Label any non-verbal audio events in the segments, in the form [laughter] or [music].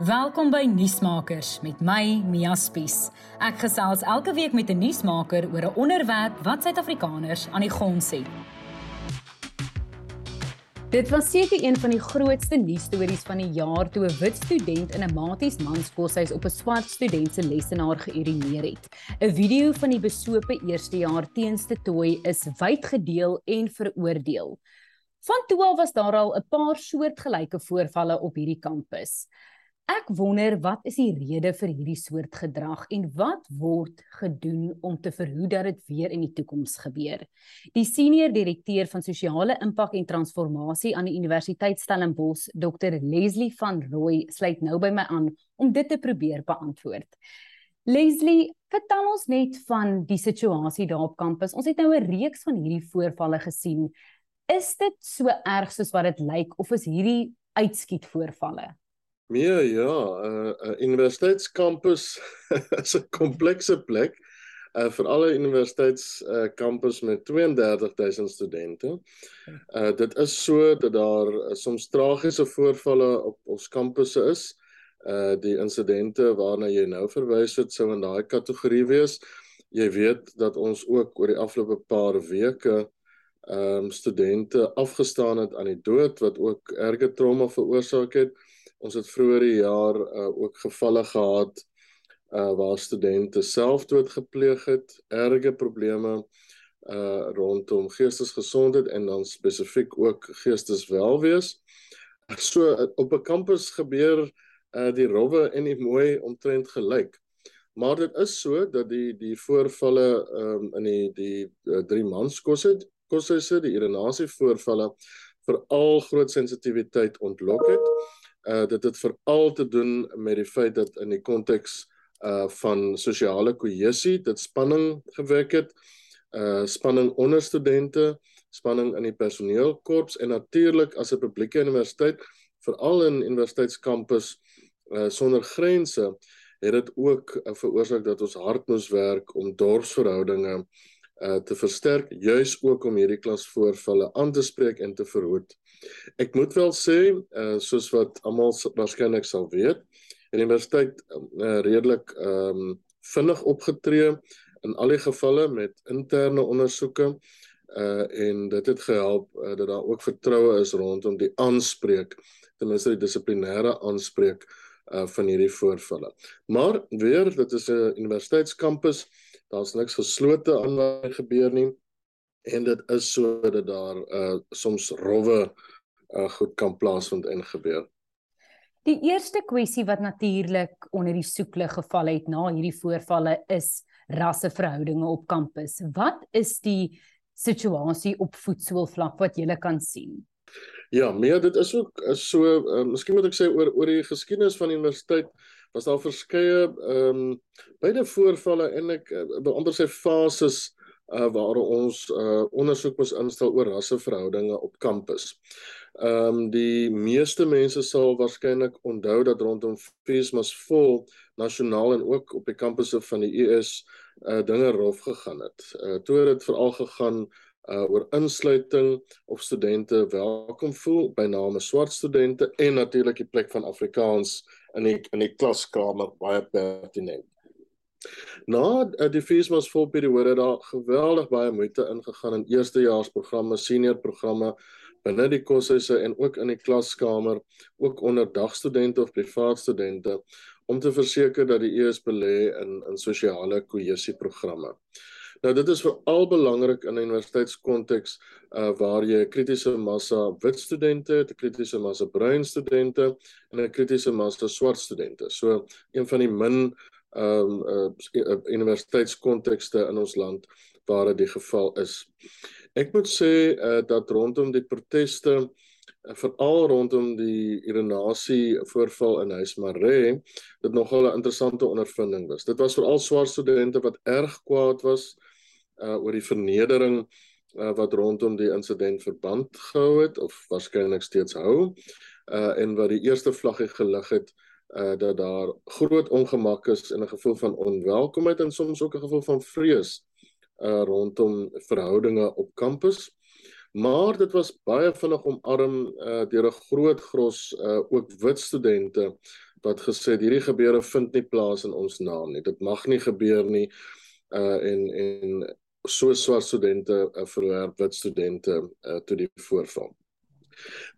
Welkom by Nuusmakers met my Mia Spies. Ek gesels elke week met 'n nuusmaker oor 'n onderwerp wat Suid-Afrikaners aan die gons het. Dit was seker een van die grootste nuusstories van die jaar toe 'n wit student in 'n maties manskoshuis op 'n swart student se lesenaar geurineer het. 'n Video van die besope eerstejaar teenste tooi is wyd gedeel en veroordeel. Van toe al was daar al 'n paar soortgelyke voorvalle op hierdie kampus. Ek wonder wat is die rede vir hierdie soort gedrag en wat word gedoen om te verhoed dat dit weer in die toekoms gebeur. Die senior direkteur van sosiale impak en transformasie aan die Universiteit Stellenbosch, Dr Leslie van Rooi, sluit nou by my aan om dit te probeer beantwoord. Leslie, vertel ons net van die situasie daar op kampus. Ons het nou 'n reeks van hierdie voorvalle gesien. Is dit so erg soos wat dit lyk of is hierdie uitskiet voorvalle? Nee, ja, 'n uh, uh, universiteitskampus [laughs] is 'n komplekse plek uh vir alle universiteitskampus uh, met 32000 studente. Uh dit is so dat daar uh, soms tragiese voorvalle op ons kampusse is. Uh die insidente waarna jy nou verwys het sou in daai kategorie wees. Jy weet dat ons ook oor die afgelope paar weke ehm um, studente afgestaan het aan die dood wat ook erge trauma veroorsaak het. Ons het vroeër die jaar uh, ook gevalle gehad uh waar studente selfdood gepleeg het, erge probleme uh rondom geestesgesondheid en dan spesifiek ook geesteswelwees. So op 'n kampus gebeur uh die rowwe en die mooi omtrent gelyk. Maar dit is so dat die die voorvalle um in die die uh, drie manskosse koshuise, die urinasie voorvalle veral groot sensitiwiteit ontlok het uh dit het veral te doen met die feit dat in die konteks uh van sosiale kohesie dit spanning gewek het uh spanning onder studente spanning in die personeelkorps en natuurlik as 'n publieke universiteit veral in universiteitskampus uh sonder grense het dit ook uh, veroorsaak dat ons hard moes werk om dorpsverhoudinge uh te versterk juis ook om hierdie klas voorvalle aan te spreek en te verhoed. Ek moet wel sê, uh soos wat almal waarskynlik sal weet, die universiteit uh, redelik ehm um, vinnig opgetree in al die gevalle met interne ondersoeke uh en dit het gehelp uh, dat daar ook vertroue is rondom die aanspreek ten minste die dissiplinêre aanspreek uh van hierdie voorvalle. Maar weer, dit is 'n universiteitskampus, daar's niks geslote aan wat gebeur nie en dit is so dat daar uh soms rowwe uh goed kan plaasvind en gebeur. Die eerste kwessie wat natuurlik onder die soeklig geval het na hierdie voorvalle is rasseverhoudinge op kampus. Wat is die situasie op voetsoolvlak wat jy kan sien? Ja, meer dit is ook so, uh, miskien moet ek sê oor oor die geskiedenis van die universiteit was daar verskeie ehm um, beide voorvalle en ek uh, ander sê fases uh, waar ons uh, ondersoek moes instel oor rasseverhoudinge op kampus. Ehm um, die meeste mense sal waarskynlik onthou dat rondom Feesmas vol nasionaal en ook op die kampusse van die US uh, dinge rof gegaan het. Uh, toe het dit veral gegaan uh, oor insluiting of studente welkom voel by name swart studente en natuurlik die plek van Afrikaans in die in die klaskamer baie pertinent. Na uh, die Feesmas vol periode daar geweldig baie moeite ingegaan in eerstejaarsprogramme, senior programme binne die koshuise en ook in die klaskamer, ook onder dagstudente of privaat studente om te verseker dat die ES belê in in sosiale kohesieprogramme. Nou dit is veral belangrik in 'n universiteitskonteks uh waar jy 'n kritiese massa wit studente, 'n kritiese massa bruin studente en 'n kritiese massa swart studente. So een van die min um uh universiteitskontekste in ons land waar dit die geval is. Ek moet sê uh, dat rondom die proteste uh, veral rondom die urinasie voorval in Huis Maree dit nogal 'n interessante ondervinding was. Dit was veral swart studente wat erg kwaad was uh, oor die vernedering uh, wat rondom die insident verband gehou het of waarskynlik steeds hou uh, en wat die eerste vlaggie gelig het uh dat daar groot ongemak is en 'n gevoel van onwelkomheid en soms ook 'n gevoel van vrees uh rondom verhoudinge op kampus. Maar dit was baie vinnig omarm uh deur 'n groot gros uh ook wit studente wat gesê het hierdie gebeure vind nie plaas in ons naam nie. Dit mag nie gebeur nie. Uh en en so swart studente uh, verwerp wit studente uh, tot die voorval.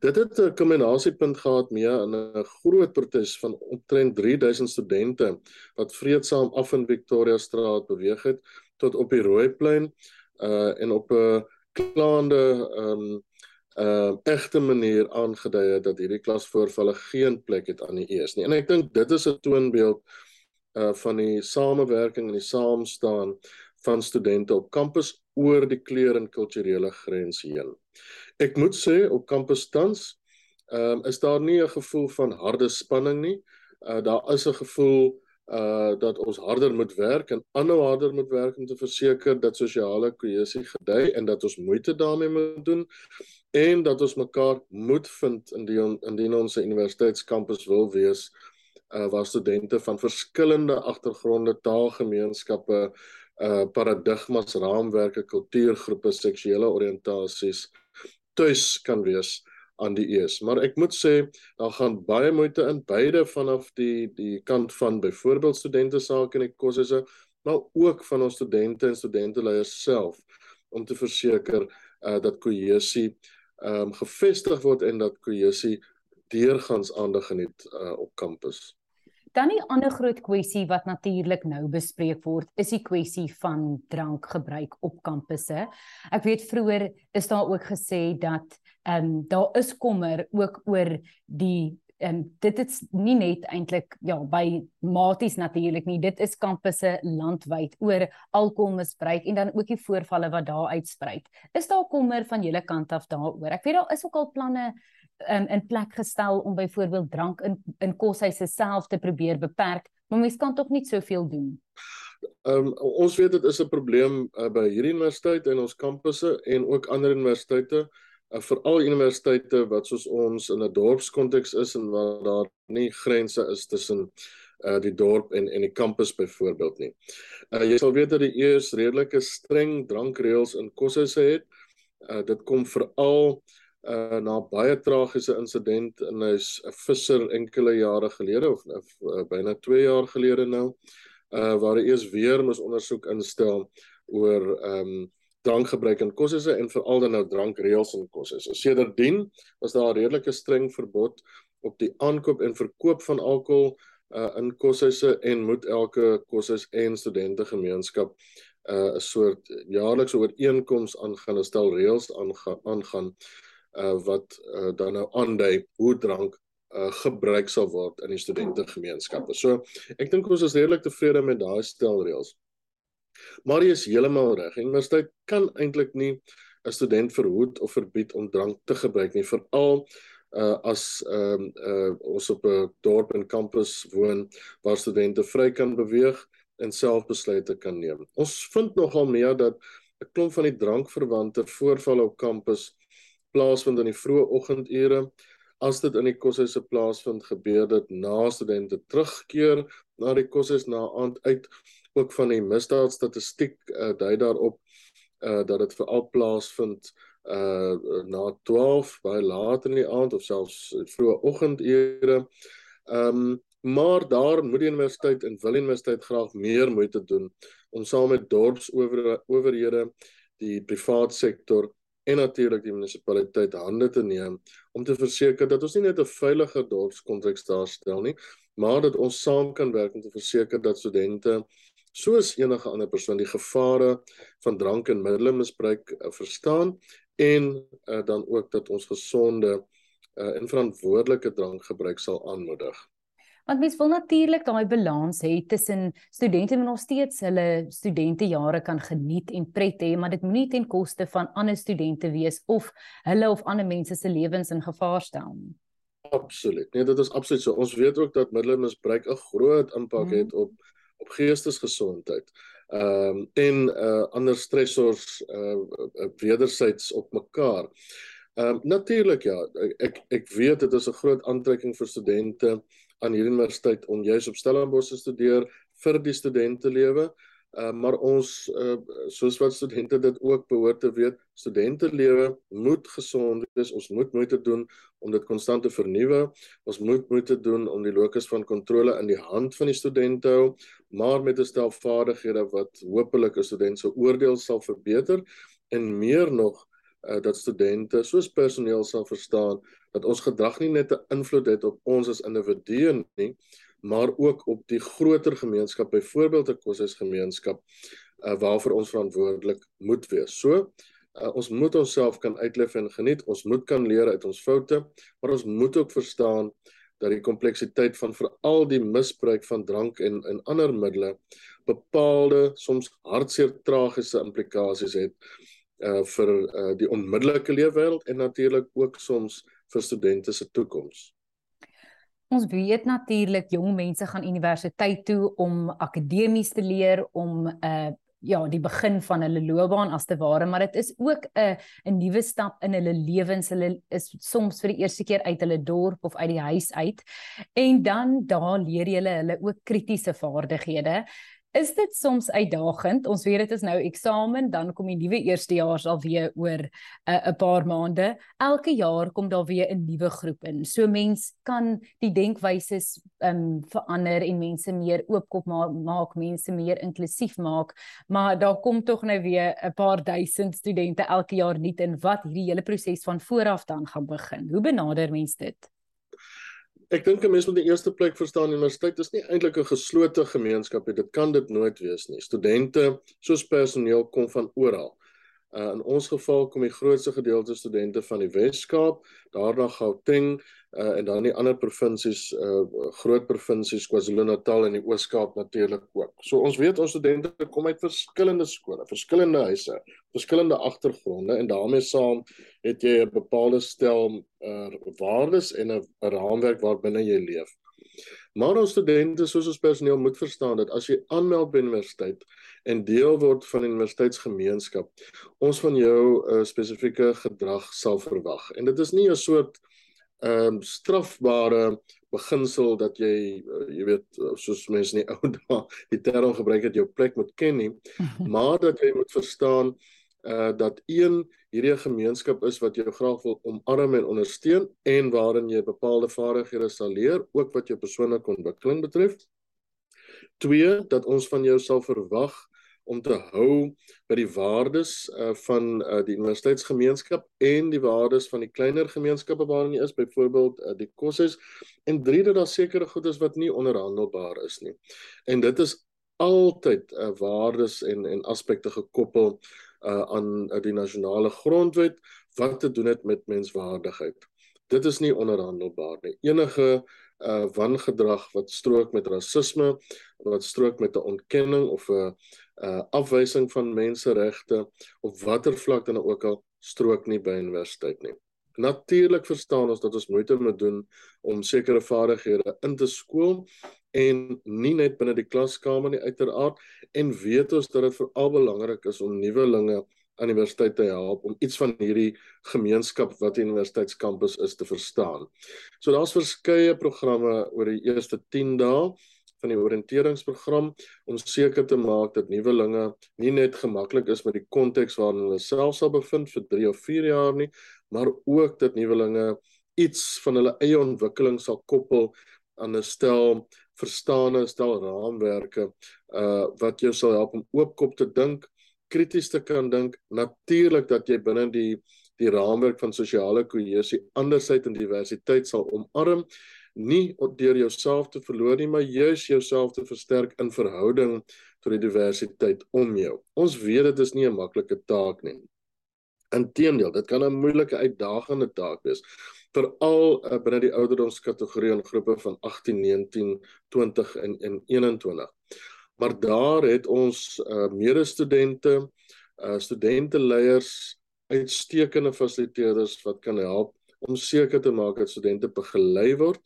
Dit het 'n kombinasiepunt gehad mee in 'n groot protes van omtrent 3000 studente wat vreedsaam af in Victoria Straat beweeg het tot op die Rooiplein uh en op 'n klaande ehm um, uh egte manier aangedui het dat hierdie klasvoorvalle geen plek het aan die eers nie. En ek dink dit is 'n toonbeeld uh van die samewerking en die saamstaan van studente op kampus oor die kleur en kulturele grense heen. Ek moet sê op kampus tans um, is daar nie 'n gevoel van harde spanning nie. Uh daar is 'n gevoel uh dat ons harder moet werk en aanhou harder moet werk om te verseker dat sosiale kohesie gedei en dat ons moeite daarmee moet doen en dat ons mekaar moet vind indien indien ons 'n universiteitskampus wil wees uh waar studente van verskillende agtergronde, taalgemeenskappe, uh paradigmas, raamwerke, kultuurgroepe, seksuele oriëntasies tuis kan wees aan die eers. Maar ek moet sê daar gaan baie moeite in beide vanaf die die kant van byvoorbeeld studente sake en die kosse maar ook van ons studente en studenteleiers self om te verseker uh dat kohesie ehm um, gevestig word en dat kohesie deurgangs aandag geniet uh, op kampus. Dan 'n ander groot kwessie wat natuurlik nou bespreek word, is die kwessie van drankgebruik op kampusse. Ek weet vroeër is daar ook gesê dat ehm um, daar is kommer ook oor die en dit is nie net eintlik ja by maties natuurlik nie dit is kampusse landwyd oor alkoholmisbruik en dan ook die voorvalle wat daar uitsprei. Is daar kommer van julle kant af daaroor? Ek weet daar is ook al planne um, in plek gestel om byvoorbeeld drank in in koshuise self te probeer beperk, maar mens kan tog nie soveel doen. Ehm um, ons weet dit is 'n probleem uh, by hierdie universiteit en ons kampusse en ook ander universiteite uh, veral universiteite wat soos ons in 'n dorpskonteks is en waar daar nie grense is tussen uh die dorp en en die kampus byvoorbeeld nie. Uh jy sal weet dat die eers redelike streng drankreëls in koshuise het. Uh dit kom veral uh na baie tragiese insident in 'n visser enkele jare gelede of uh, byna 2 jaar gelede nou uh waar eers weer moes ondersoek instel oor ehm um, drankgebruik in kosse en veral dan nou drankreëls in kosse. So sedertdien was daar 'n redelike streng verbod op die aankoop en verkoop van alkohol uh in kosse en moet elke kosse en studente gemeenskap uh 'n soort jaarlikse ooreenkoms aangaan, stel reëls aangaan aangaan uh wat uh, dan nou aandui hoe drank uh gebruik sal word in die studente gemeenskappe. So ek dink ons is redelik tevrede met daai stel reëls. Maar jy is heeltemal reg. Universiteit kan eintlik nie 'n student verhoed of verbied om drank te gebruik nie, veral uh as ehm uh, uh ons op 'n dorp en kampus woon waar studente vry kan beweeg en self besluite kan neem. Ons vind nogal meer dat 'n klomp van die drankverwante voorvalle op kampus plaasvind in die vroeë oggendure. As dit in die koshuise plaasvind, gebeur dit na studente terugkeer na die koshuis na aand uit ook van die misdaadstatistiek uh, dui daarop uh dat dit veral plaasvind uh na 12 baie laat in die aand of selfs vroeë oggendure. Ehm um, maar daar moet die universiteit en wil die universiteit graag meer moeite doen om saam met dorpsowerhede, die privaat sektor en natuurlik die munisipaliteit hande te neem om te verseker dat ons nie net 'n veiliger dorpskonteks daarstel nie, maar dat ons saam kan werk om te verseker dat studente soos enige ander persoon die gevare van drank en middelmisbruik uh, verstaan en uh, dan ook dat ons gesonde uh, en verantwoordelike drankgebruik sal aanmoedig. Want mens wil natuurlik daai balans hê tussen studente wat nog steeds hulle studentejare kan geniet en pret hê, maar dit moenie ten koste van ander studente wees of hulle of ander mense se lewens in gevaar stel nie. Absoluut. Nee, dit is absoluut so. Ons weet ook dat middelmisbruik 'n groot impak mm. het op op geestesgesondheid. Ehm um, en uh ander stressors uh wederzijds op mekaar. Ehm um, natuurlik ja, ek ek weet dit is 'n groot aantrekking vir studente aan hierdie universiteit om juis op Stellenbosch te studeer vir die studente lewe. Uh, maar ons uh, soos wat studente dit ook behoort te weet, studente lewe moet gesond wees. Ons moet moeite doen om dit konstant te vernuwe. Ons moet moeite doen om die locus van kontrole in die hand van die studente hou, maar met 'n stel vaardighede wat hopelik 'n student se oordeel sal verbeter en meer nog uh, dat studente soos personeel sal verstaan dat ons gedrag nie net 'n invloed het op ons as individue nie, maar ook op die groter gemeenskap, byvoorbeeld 'n koshuisgemeenskap uh, waarvoor ons verantwoordelik moet wees. So, uh, ons moet onsself kan uitleef en geniet. Ons moet kan leer uit ons foute, maar ons moet ook verstaan dat die kompleksiteit van veral die misbruik van drank en en ander middele bepaalde soms hartseer tragiese implikasies het uh vir uh die onmiddellike leefwêreld en natuurlik ook soms vir studente se toekoms. Ons weet natuurlik jong mense gaan universiteit toe om akademies te leer om 'n uh, ja, die begin van hulle loopbaan as te ware, maar dit is ook 'n 'n nuwe stap in hulle lewens. Hulle is soms vir die eerste keer uit hulle dorp of uit die huis uit. En dan daar leer jy hulle ook kritiese vaardighede. Is dit soms uitdagend? Ons weet dit is nou eksamen, dan kom die nuwe eerstejaars al weer oor 'n uh, paar maande. Elke jaar kom daar weer 'n nuwe groep in. So mens kan die denkwyse um verander en mense meer oopkop maak, maak mense meer inklusief maak, maar daar kom tog nou weer 'n paar duisend studente elke jaar nuut in wat hierdie hele proses van vooraf dan gaan begin. Hoe benader mense dit? Ek dink 'n mens moet in die eerste plek verstaan universiteit is nie eintlik 'n geslote gemeenskap nie. Dit kan dit nooit wees nie. Studente soos personeel kom van oral. Uh, in ons geval kom die grootste gedeelte studente van die Wes-Kaap, daarna Gauteng uh, en dan die ander provinsies, uh, groot provinsies KwaZulu-Natal en die Oos-Kaap natuurlik ook. So ons weet ons studente kom uit verskillende skole, verskillende huise, verskillende agtergronde en daarmee saam het jy 'n bepaalde stel uh, waardes en 'n raamwerk waarbinne jy leef. Maar ons studente soos ons personeel moet verstaan dat as jy aanmeld by universiteit en deel word van die universiteitsgemeenskap, ons van jou 'n uh, spesifieke gedrag sal verwag. En dit is nie 'n soort ehm um, strafbare beginsel dat jy uh, jy weet soos mense in die [laughs] ou dae die term gebruik het jou plek moet ken nie, [laughs] maar dat jy moet verstaan uh dat een hierdie gemeenskap is wat jou graag wil omarm en ondersteun en waarin jy bepaalde vaardighede sal leer ook wat jou persoonlike ontwikkeling betref. Twee dat ons van jou sal verwag om te hou by die waardes uh van uh die universiteitsgemeenskap en die waardes van die kleiner gemeenskappe waarin jy is, byvoorbeeld uh, die koshuis en drie dat daar sekere goed is wat nie onderhandelbaar is nie. En dit is altyd uh waardes en en aspekte gekoppel uh, aan uh, die nasionale grondwet wat te doen het met menswaardigheid. Dit is nie onderhandelbaar nie. Enige uh wangedrag wat strook met rasisme, wat strook met 'n ontkenning of 'n uh afwysing van menseregte op watter vlak dan ook al strook nie by universiteit nie. Natuurlik verstaan ons dat ons moeite moet doen om sekere vaardighede in te skool en nie net binne die klaskamer nie uiteraard en weet ons dat dit veral belangrik is om nuwelinge aan universiteit te help om iets van hierdie gemeenskap wat die universiteitskampus is te verstaan. So daar's verskeie programme oor die eerste 10 dae van die oriënteringsprogram om seker te maak dat nuwelinge nie net gemaklik is met die konteks waarin hulle self sal bevind vir 3 of 4 jaar nie, maar ook dat nuwelinge iets van hulle eie ontwikkeling sal koppel aan 'n stel verstane stel raamwerke uh wat jou sal help om oopkop te dink, krities te kan dink, natuurlik dat jy binne die die raamwerk van sosiale kohesie andersheid en diversiteit sal omarm nie deur jouself te verloor nie maar juis jouself te versterk in verhouding tot die diversiteit om jou. Ons weet dit is nie 'n maklike taak nie. Inteendeel, dit kan 'n moeilike uitdagende taak wees veral uh, binne die ouderdomskategorie en groepe van 18, 19, 20 en en 21. Maar daar het ons uh, medestudente, uh, studenteleiers, uitstekende fasiliteerders wat kan help om seker te maak dat studente begelei word,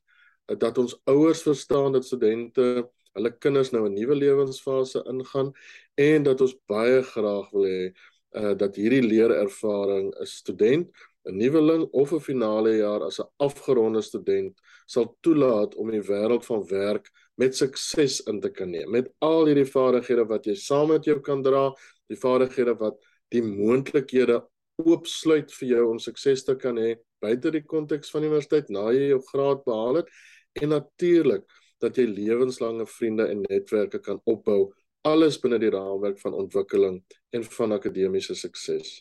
dat ons ouers verstaan dat studente hulle kinders nou 'n nuwe lewensfase ingaan en dat ons baie graag wil hê uh, dat hierdie leerervaring 'n student 'n nuweling of 'n finale jaar as 'n afgeronde student sal toelaat om die wêreld van werk met sukses in te kan neem. Met al hierdie vaardighede wat jy saam met jou kan dra, die vaardighede wat die moontlikhede oopsluit vir jou om sukses te kan hê buite die konteks van universiteit na jy jou graad behaal het en natuurlik dat jy lewenslange vriende en netwerke kan opbou alles binne die raamwerk van ontwikkeling en van akademiese sukses.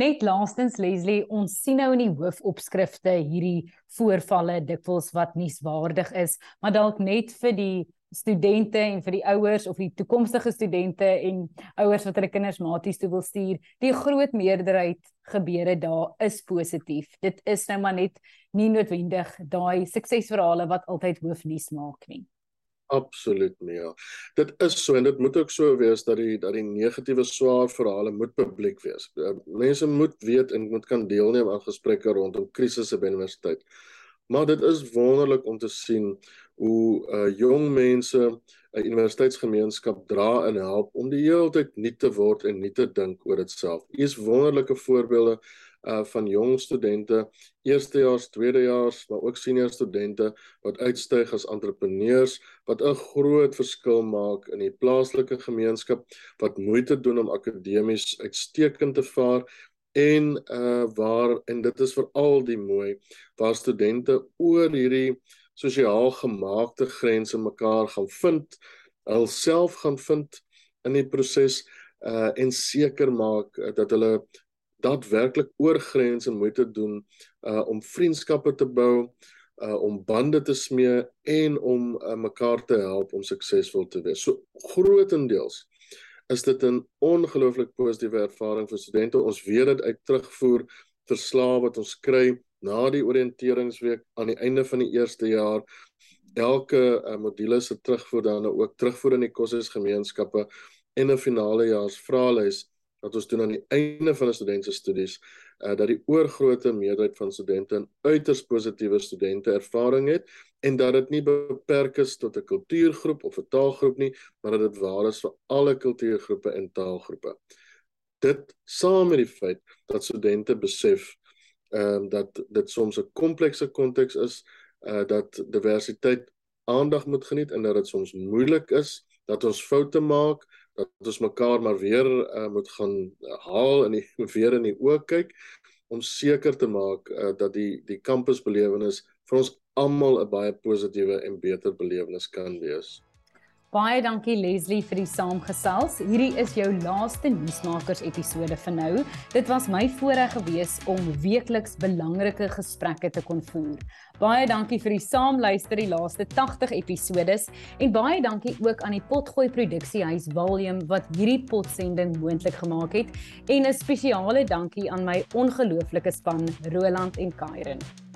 Net laastens Leslie, ons sien nou in die hoofopskrifte hierdie voorvalle dikwels wat nuuswaardig is, maar dalk net vir die studente en vir die ouers of die toekomstige studente en ouers wat hulle kinders maties toe wil stuur, die groot meerderheid gebeure daar is positief. Dit is nou maar net nie noodwendig daai suksesverhale wat altyd hoofnuus maak nie. Absoluut nie. Ja. Dit is so en dit moet ook so wees dat die dat die negatiewe swaar verhale moet publiek wees. Eh, mense moet weet en moet kan deelneem aan gesprekke rondom krisisse by universiteit. Maar dit is wonderlik om te sien hoe uh jong mense 'n universiteitsgemeenskap dra en help om die hele tyd nuut te word en nuut te dink oor dit self. Hier is wonderlike voorbeelde uh van jong studente, eerstejaars, tweedejaars, maar ook senior studente wat uitstyg as entrepreneurs wat 'n groot verskil maak in die plaaslike gemeenskap wat moeite doen om akademies uitstekend te vaar en uh waar en dit is veral die mooi waar studente oor hierdie sosiaal gemaakte grense mekaar gaan vind, hulself gaan vind in die proses uh en seker maak uh, dat hulle daadwerklik oor grense moeite doen uh om vriendskappe te bou, uh om bande te smee en om uh, mekaar te help om suksesvol te wees. So grootendeels is dit 'n ongelooflik positiewe ervaring vir studente. Ons weet dit uit terugvoer verslae wat ons kry na die oriënteringsweek aan die einde van die eerste jaar elke uh, module se terugvoer dan ook terugvoer in die koshuisgemeenskappe en 'n finale jaars vraelys wat ons doen aan die einde van 'n student se studies uh, dat die oorgrootste meerderheid van studente 'n uiters positiewe studente ervaring het en dat dit nie beperk is tot 'n kultuurgroep of 'n taalgroep nie maar dat dit waar is vir alle kultuurgroepe en taalgroepe. Dit saam met die feit dat studente besef ehm um, dat dit soms 'n komplekse konteks is uh dat diversiteit aandag moet geniet en dat dit soms moeilik is dat ons foute maak dat ons mekaar maar weer uh, moet gaan haal en die [laughs] weer in die oë kyk om seker te maak uh, dat die die kampusbelewenis vir ons almal 'n baie positiewe en beter belewenis kan wees. Baie dankie Leslie vir die saamgesels. Hierdie is jou laaste nuusmakers episode vir nou. Dit was my voorreg gewees om weekliks belangrike gesprekke te kon voer. Baie dankie vir die saamluister die laaste 80 episodes en baie dankie ook aan die Potgooi Produksiehuis Volume wat hierdie potsending moontlik gemaak het en 'n spesiale dankie aan my ongelooflike span Roland en Kairen.